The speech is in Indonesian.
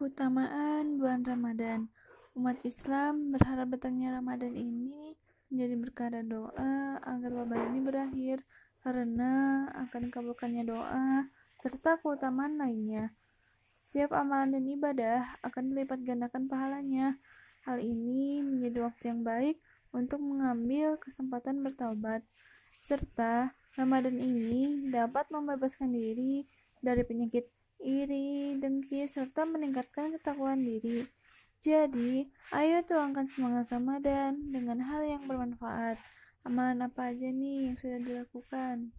Keutamaan bulan Ramadan Umat Islam berharap datangnya Ramadan ini menjadi berkah dan doa agar wabah ini berakhir karena akan dikabulkannya doa serta keutamaan lainnya. Setiap amalan dan ibadah akan dilipat gandakan pahalanya. Hal ini menjadi waktu yang baik untuk mengambil kesempatan bertaubat, serta Ramadan ini dapat membebaskan diri dari penyakit iri, dengki, serta meningkatkan ketakwaan diri. Jadi, ayo tuangkan semangat Ramadan dengan hal yang bermanfaat. Amalan apa aja nih yang sudah dilakukan?